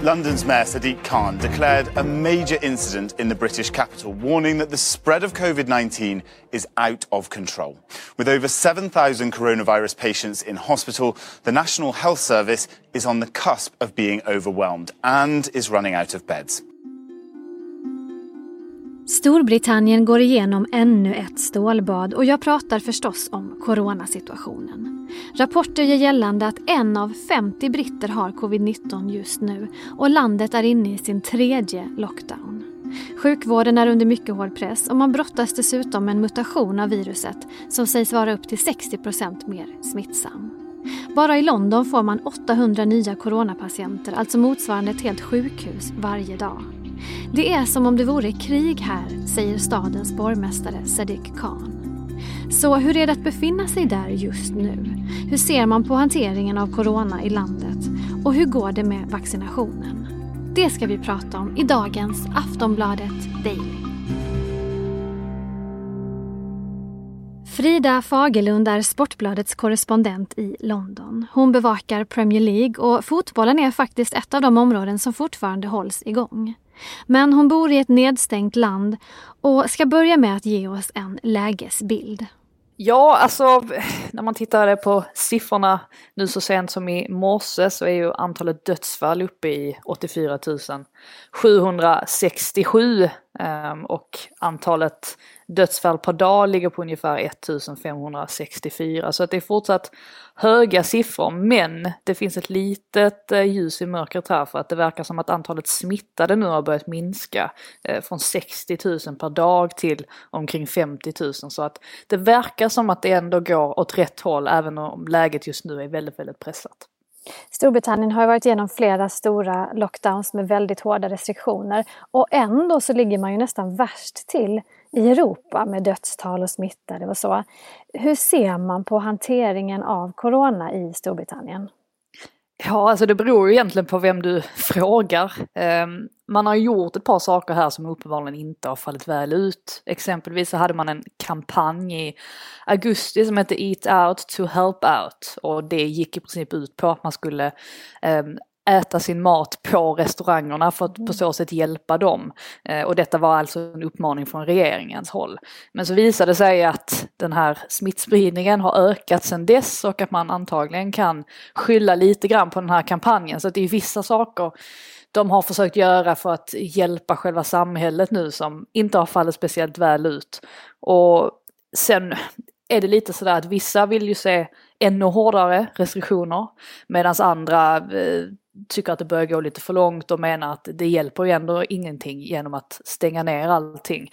London's Mayor Sadiq Khan declared a major incident in the British capital, warning that the spread of COVID 19 is out of control. With over 7,000 coronavirus patients in hospital, the National Health Service is on the cusp of being overwhelmed and is running out of beds. Storbritannien går igenom ännu ett stålbad och jag pratar förstås om coronasituationen. Rapporter ger gällande att en av 50 britter har covid-19 just nu och landet är inne i sin tredje lockdown. Sjukvården är under mycket hård press och man brottas dessutom med en mutation av viruset som sägs vara upp till 60% mer smittsam. Bara i London får man 800 nya coronapatienter, alltså motsvarande ett helt sjukhus varje dag. Det är som om det vore krig här, säger stadens borgmästare Sadiq Khan. Så hur är det att befinna sig där just nu? Hur ser man på hanteringen av corona i landet? Och hur går det med vaccinationen? Det ska vi prata om i dagens Aftonbladet Daily. Frida Fagerlund är Sportbladets korrespondent i London. Hon bevakar Premier League och fotbollen är faktiskt ett av de områden som fortfarande hålls igång. Men hon bor i ett nedstängt land och ska börja med att ge oss en lägesbild. Ja, alltså när man tittar på siffrorna nu så sent som i morse så är ju antalet dödsfall uppe i 84 767 ehm, och antalet dödsfall per dag ligger på ungefär 1564. Så att det är fortsatt höga siffror men det finns ett litet eh, ljus i mörkret här för att det verkar som att antalet smittade nu har börjat minska eh, från 60 000 per dag till omkring 50 000 så att det verkar som att det ändå går åt rätt håll även om läget just nu är väldigt, väldigt pressat. Storbritannien har varit igenom flera stora lockdowns med väldigt hårda restriktioner och ändå så ligger man ju nästan värst till i Europa med dödstal och smittade och så. Hur ser man på hanteringen av corona i Storbritannien? Ja, alltså det beror ju egentligen på vem du frågar. Ehm, man har gjort ett par saker här som uppenbarligen inte har fallit väl ut. Exempelvis så hade man en kampanj i augusti som hette Eat Out to Help Out och det gick i princip ut på att man skulle ehm, äta sin mat på restaurangerna för att på så sätt hjälpa dem. Eh, och detta var alltså en uppmaning från regeringens håll. Men så visade det sig att den här smittspridningen har ökat sedan dess och att man antagligen kan skylla lite grann på den här kampanjen. Så att det är vissa saker de har försökt göra för att hjälpa själva samhället nu som inte har fallit speciellt väl ut. Och sen är det lite sådär att vissa vill ju se ännu hårdare restriktioner medan andra eh, tycker att det börjar gå lite för långt och menar att det hjälper ju ändå ingenting genom att stänga ner allting.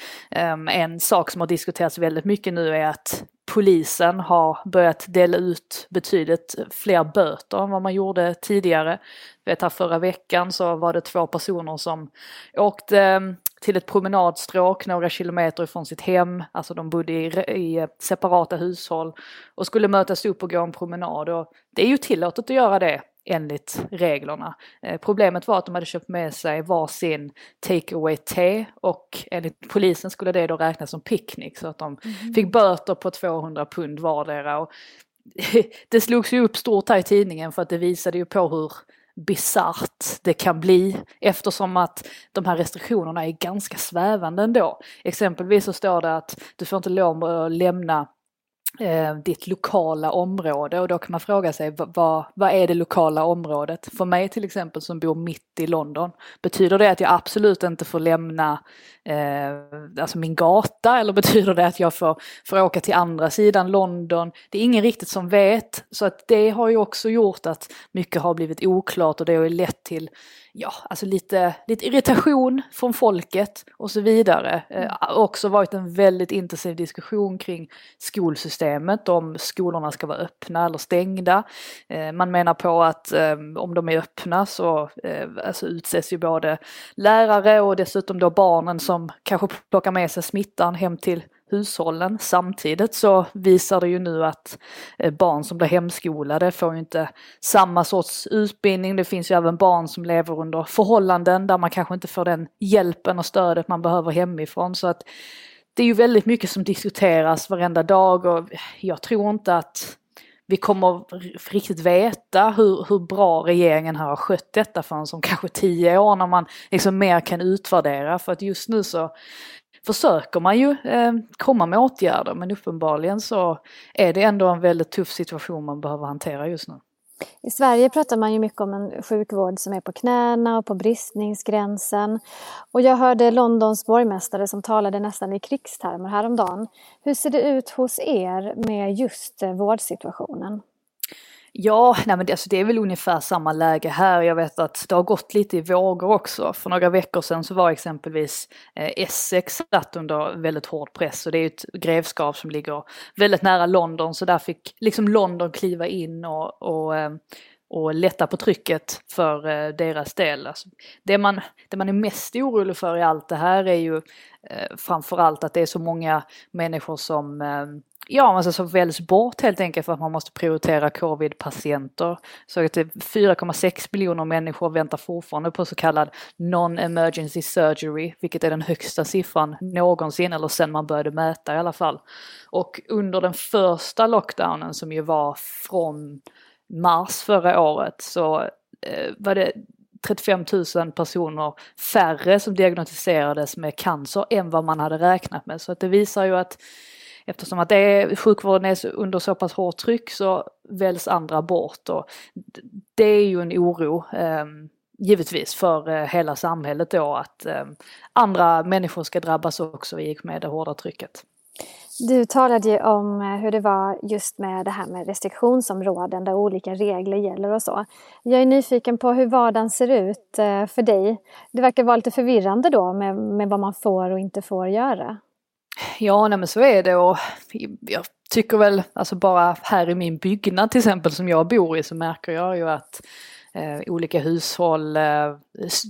Um, en sak som har diskuterats väldigt mycket nu är att polisen har börjat dela ut betydligt fler böter än vad man gjorde tidigare. vet här förra veckan så var det två personer som åkte ehm, till ett promenadstråk några kilometer ifrån sitt hem, alltså de bodde i, i eh, separata hushåll och skulle mötas upp och gå en promenad och det är ju tillåtet att göra det enligt reglerna. Eh, problemet var att de hade köpt med sig varsin take away te och enligt polisen skulle det då räknas som picknick så att de mm. fick böter på 200 pund vardera. Och det slogs ju upp stort här i tidningen för att det visade ju på hur bisarrt det kan bli eftersom att de här restriktionerna är ganska svävande ändå. Exempelvis så står det att du får inte lov att lämna eh, ditt lokala område och då kan man fråga sig vad, vad är det lokala området? För mig till exempel som bor mitt i London, betyder det att jag absolut inte får lämna eh, alltså min gata eller betyder det att jag får, får åka till andra sidan London? Det är ingen riktigt som vet så att det har ju också gjort att mycket har blivit oklart och det har ju lett till ja, alltså lite, lite irritation från folket och så vidare. Eh, mm. också varit en väldigt intensiv diskussion kring skolsystemet, om skolorna ska vara öppna eller stängda. Eh, man menar på att eh, om de är öppna så eh, alltså utses ju både lärare och dessutom då barnen som kanske plockar med sig smittan hem till hushållen. Samtidigt så visar det ju nu att eh, barn som blir hemskolade får ju inte samma sorts utbildning. Det finns ju även barn som lever under förhållanden där man kanske inte får den hjälpen och stödet man behöver hemifrån. Så att det är ju väldigt mycket som diskuteras varenda dag och jag tror inte att vi kommer riktigt veta hur, hur bra regeringen här har skött detta förrän som kanske tio år när man liksom mer kan utvärdera. För att just nu så försöker man ju eh, komma med åtgärder men uppenbarligen så är det ändå en väldigt tuff situation man behöver hantera just nu. I Sverige pratar man ju mycket om en sjukvård som är på knäna och på bristningsgränsen. Och jag hörde Londons borgmästare som talade nästan i krigstermer häromdagen. Hur ser det ut hos er med just eh, vårdsituationen? Ja, nej men det, alltså det är väl ungefär samma läge här. Jag vet att det har gått lite i vågor också. För några veckor sedan så var exempelvis eh, Essex satt under väldigt hård press och det är ett grevskap som ligger väldigt nära London så där fick liksom London kliva in och, och eh, och lätta på trycket för eh, deras del. Alltså, det, man, det man är mest orolig för i allt det här är ju eh, framförallt att det är så många människor som eh, Ja, alltså som väljs bort helt enkelt för att man måste prioritera covid-patienter. Så att 4,6 miljoner människor väntar fortfarande på så kallad non-emergency surgery, vilket är den högsta siffran någonsin, eller sen man började mäta i alla fall. Och under den första lockdownen som ju var från mars förra året så eh, var det 35 000 personer färre som diagnostiserades med cancer än vad man hade räknat med. Så att det visar ju att eftersom att det är, sjukvården är under så pass hårt tryck så väljs andra bort. Och det är ju en oro eh, givetvis för eh, hela samhället då att eh, andra människor ska drabbas också i och med det hårda trycket. Du talade ju om eh, hur det var just med det här med restriktionsområden där olika regler gäller och så. Jag är nyfiken på hur vardagen ser ut eh, för dig. Det verkar vara lite förvirrande då med, med vad man får och inte får göra. Ja, nej men så är det och jag tycker väl, alltså bara här i min byggnad till exempel som jag bor i så märker jag ju att eh, olika hushåll eh,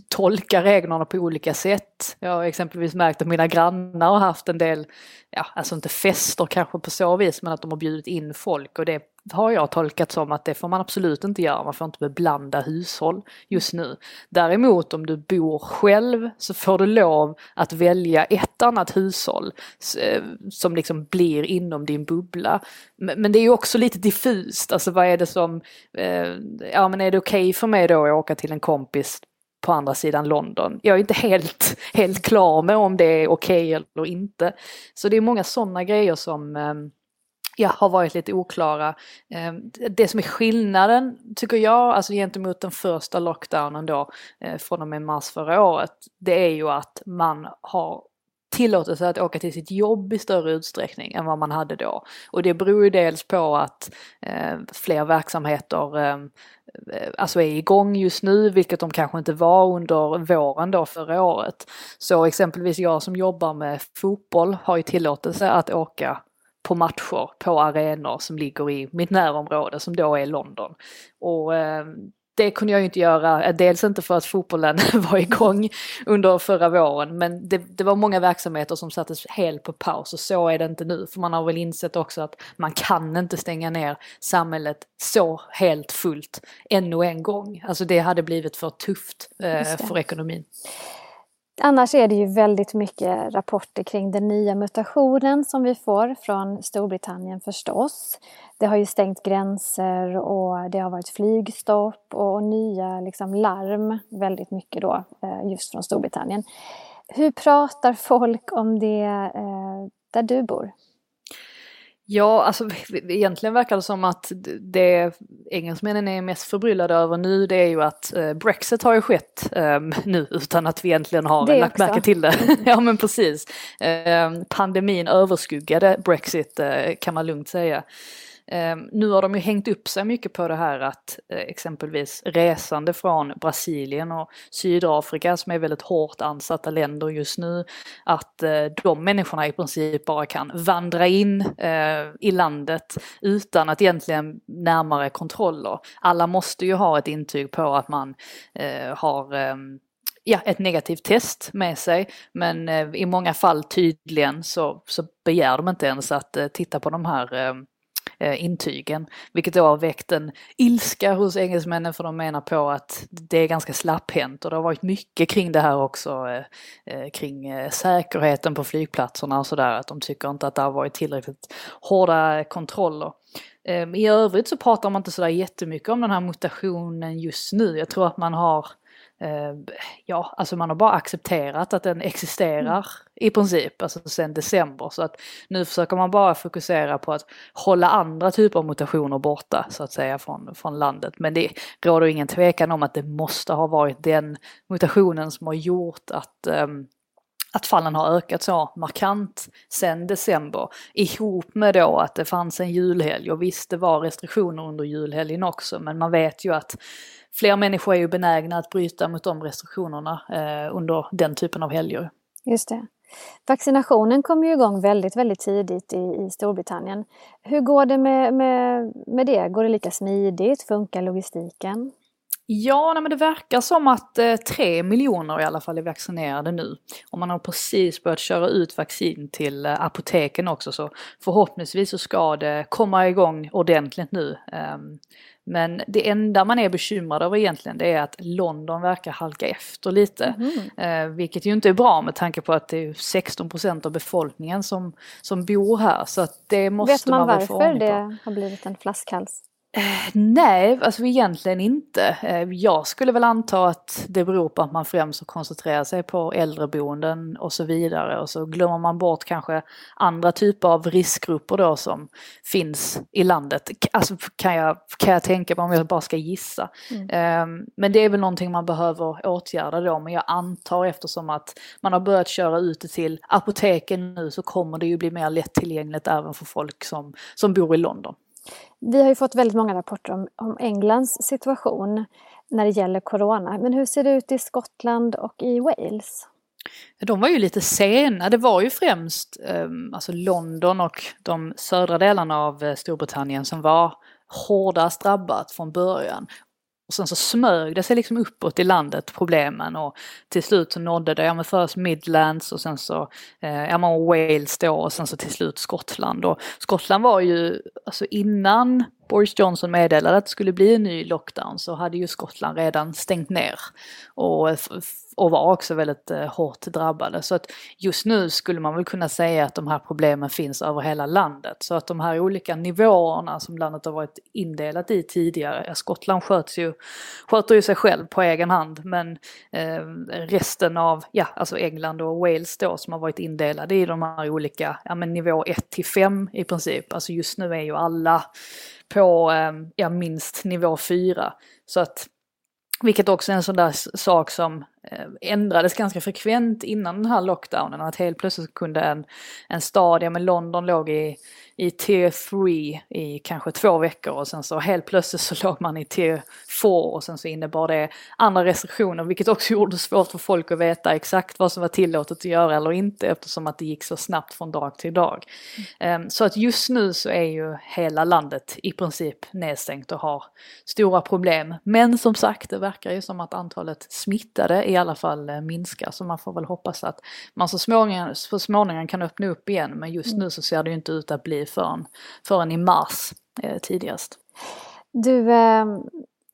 tolkar reglerna på olika sätt. Jag har exempelvis märkt att mina grannar har haft en del, ja alltså inte fester kanske på så vis men att de har bjudit in folk och det har jag tolkat som att det får man absolut inte göra, man får inte beblanda hushåll just nu. Däremot om du bor själv så får du lov att välja ett annat hushåll eh, som liksom blir inom din bubbla. Men det är ju också lite diffust, alltså vad är det som, eh, ja men är det okej okay för mig då att åka till en kompis på andra sidan London. Jag är inte helt, helt klar med om det är okej okay eller inte. Så det är många sådana grejer som ehm, ja, har varit lite oklara. Eh, det som är skillnaden, tycker jag, alltså gentemot den första lockdownen då, eh, från och med mars förra året, det är ju att man har tillåtelse att åka till sitt jobb i större utsträckning än vad man hade då. Och det beror ju dels på att eh, fler verksamheter eh, eh alltså är igång just nu, vilket de kanske inte var under våren då förra året. Så exempelvis jag som jobbar med fotboll har ju tillåtelse att åka på matcher på arenor som ligger i mitt närområde som då är London. Och eh, det kunde jag ju inte göra, eh, dels inte för att fotbollen var igång under förra våren, men det, det, var många verksamheter som sattes helt på paus och så är det inte nu. För man har väl insett också att man kan inte stänga ner samhället så helt fullt ännu en gång. Alltså det hade blivit för tufft eh, för ekonomin. Annars är det ju väldigt mycket rapporter kring den nya mutationen som vi får från Storbritannien förstås. Det har ju stängt gränser och det har varit flygstopp och nya liksom larm väldigt mycket då eh, just från Storbritannien. Hur pratar folk om det eh, där du bor? Ja, alltså egentligen verkar det som att det engelsmännen är mest förbryllade över nu det är ju att eh, Brexit har ju skett um, nu utan att vi egentligen har det lagt märke till det. ja men precis. Um, pandemin överskuggade Brexit uh, kan man lugnt säga. Ehm, nu har de ju hängt upp sig mycket på det här att eh, exempelvis resande från Brasilien och Sydafrika som är väldigt hårt ansatta länder just nu, att eh, de människorna i princip bara kan vandra in eh, i landet utan att egentligen närmare kontroller. Alla måste ju ha ett intyg på att man eh, har ehm, ja, ett negativt test med sig. Men eh, i många fall tydligen så, så begär de inte ens att eh, titta på de här eh, Eh, intygen. Vilket då har väckt en ilska hos engelsmännen för de menar på att det är ganska slapphänt och det har varit mycket kring det här också eh, eh kring eh, säkerheten på flygplatserna och sådär att de tycker inte att det har varit tillräckligt hårda kontroller. Ehm, I övrigt så pratar man inte sådär jättemycket om den här mutationen just nu. Jag tror att man har Ja, alltså man har bara accepterat att den existerar mm. i princip, alltså sedan december. Så att nu försöker man bara fokusera på att hålla andra typer av mutationer borta, så att säga, från, från landet. Men det råder ingen tvekan om att det måste ha varit den mutationen som har gjort att um, att fallen har ökat så markant sen december. Ihop med då att det fanns en julhelg och visst det var restriktioner under julhelgen också men man vet ju att fler människor är ju benägna att bryta mot de restriktionerna eh, under den typen av helger. Just det. Vaccinationen kom ju igång väldigt, väldigt tidigt i, i Storbritannien. Hur går det med, med, med det? Går det lika smidigt? Funkar logistiken? Ja, nej, men det verkar som att eh, tre miljoner i alla fall är vaccinerade nu. Och man har precis börjat köra ut vaccin till eh, apoteken också så förhoppningsvis så ska det komma igång ordentligt nu. Um, men det enda man är bekymrad över egentligen det är att London verkar halka efter lite. Mm. Eh, vilket ju inte är bra med tanke på att det är 16 procent av befolkningen som, som bor här. Så att det måste Vet man, man varför det har blivit en flaskhals? Eh, nej, alltså egentligen inte. Eh, jag skulle väl anta att det beror på att man främst koncentrerar sig på äldreboenden och så vidare och så glömmer man bort kanske andra typer av riskgrupper då som finns i landet. Alltså kan jag, kan jag tänka på om jag bara ska gissa. Mm. Ehm, men det är väl någonting man behöver åtgärda då men jag antar eftersom att man har börjat köra ut det till apoteken nu så kommer det ju bli mer lättillgängligt även för folk som, som bor i London. Vi har ju fått väldigt många rapporter om, om Englands situation när det gäller corona. Men hur ser det ut i Skottland och i Wales? De var ju lite sena. Det var ju främst eh, alltså London och de södra delarna av eh, Storbritannien som var hårdast drabbat från början. Och sen så smög det sig liksom uppåt i landet, problemen och till slut så nådde det, ja men först Midlands och sen så, eh, ja men Wales då och sen så till slut Skottland. Och Skottland var ju, alltså innan Boris Johnson meddelade att det skulle bli en ny lockdown så hade ju Skottland redan stängt ner. Och, och var också väldigt eh, hårt drabbade. Så att just nu skulle man väl kunna säga att de här problemen finns över hela landet. Så att de här olika nivåerna som landet har varit indelat i tidigare, Skottland sköts ju, sköter ju sig själv på egen hand men eh, resten av, ja alltså England och Wales då som har varit indelade i de här olika, ja men nivå 1 till 5 i princip. Alltså just nu är ju alla på ehm, ja, minst nivå 4. Så att, vilket också är en sån där sak som ändrades ganska frekvent innan den här lockdownen. Att helt plötsligt kunde en, en stad, ja men London låg i i tier 3 i kanske två veckor och sen så helt plötsligt så låg man i tier 4 och sen så innebar det andra restriktioner vilket också gjorde det svårt för folk att veta exakt vad som var tillåtet att göra eller inte eftersom att det gick så snabbt från dag till dag. Mm. Så att just nu så är ju hela landet i princip nedstängt och har stora problem. Men som sagt det verkar ju som att antalet smittade i alla fall eh, minskar så man får väl hoppas att man så småningom, så småningom kan öppna upp igen men just mm. nu så ser det ju inte ut att bli förrän, förrän i mars eh, tidigast. Du, eh,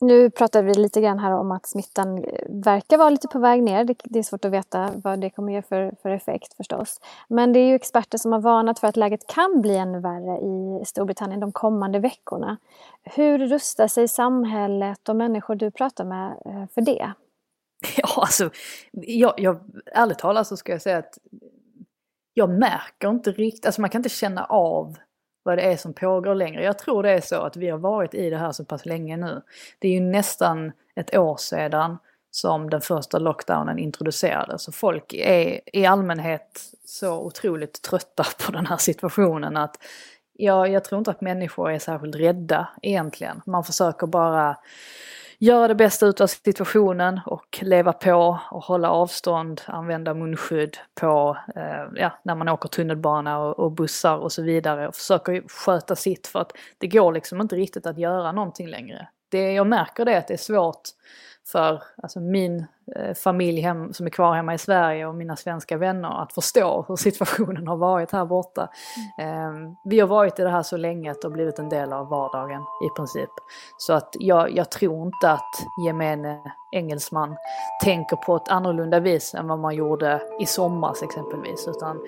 nu pratar vi lite grann här om att smittan eh, verkar vara lite på väg ner. Det, det är svårt att veta vad det kommer ge för, för effekt förstås. Men det är ju experter som har varnat för att läget kan bli ännu värre i Storbritannien de kommande veckorna. Hur rustar sig samhället och människor du pratar med eh, för det? Ja, alltså, jag, jag, ärligt talat så ska jag säga att jag märker inte riktigt, alltså man kan inte känna av vad det är som pågår längre. Jag tror det är så att vi har varit i det här så pass länge nu. Det är ju nästan ett år sedan som den första lockdownen introducerades. Så folk är i allmänhet så otroligt trötta på den här situationen att ja, jag tror inte att människor är särskilt rädda egentligen. Man försöker bara göra det bästa utav situationen och leva på och hålla avstånd, använda munskydd på, eh, ja, när man åker tunnelbana och, och, bussar och så vidare och försöker sköta sitt för att det går liksom inte riktigt att göra någonting längre. Det jag märker det är att det är svårt för alltså min eh, familj hem, som är kvar hemma i Sverige och mina svenska vänner att förstå hur situationen har varit här borta. Eh, vi har varit i det här så länge att det har blivit en del av vardagen i princip. Så att jag, jag tror inte att gemene engelsman tänker på ett annorlunda vis än vad man gjorde i somras exempelvis. Utan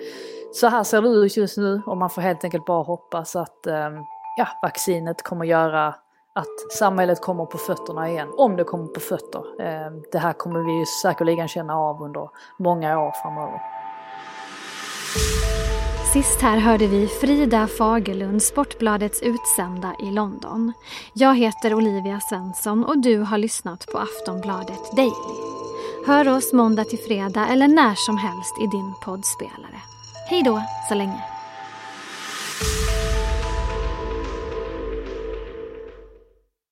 så här ser det ut just nu och man får helt enkelt bara hoppas att eh, ja, vaccinet kommer göra att samhället kommer på fötterna igen, om det kommer på fötter. Eh, det här kommer vi ju säkerligen känna av under många år framöver. Sist här hörde vi Frida Fagerlund, Sportbladets utsända i London. Jag heter Olivia Svensson och du har lyssnat på Aftonbladet Daily. Hör oss måndag till fredag eller när som helst i din poddspelare. Hej då så länge!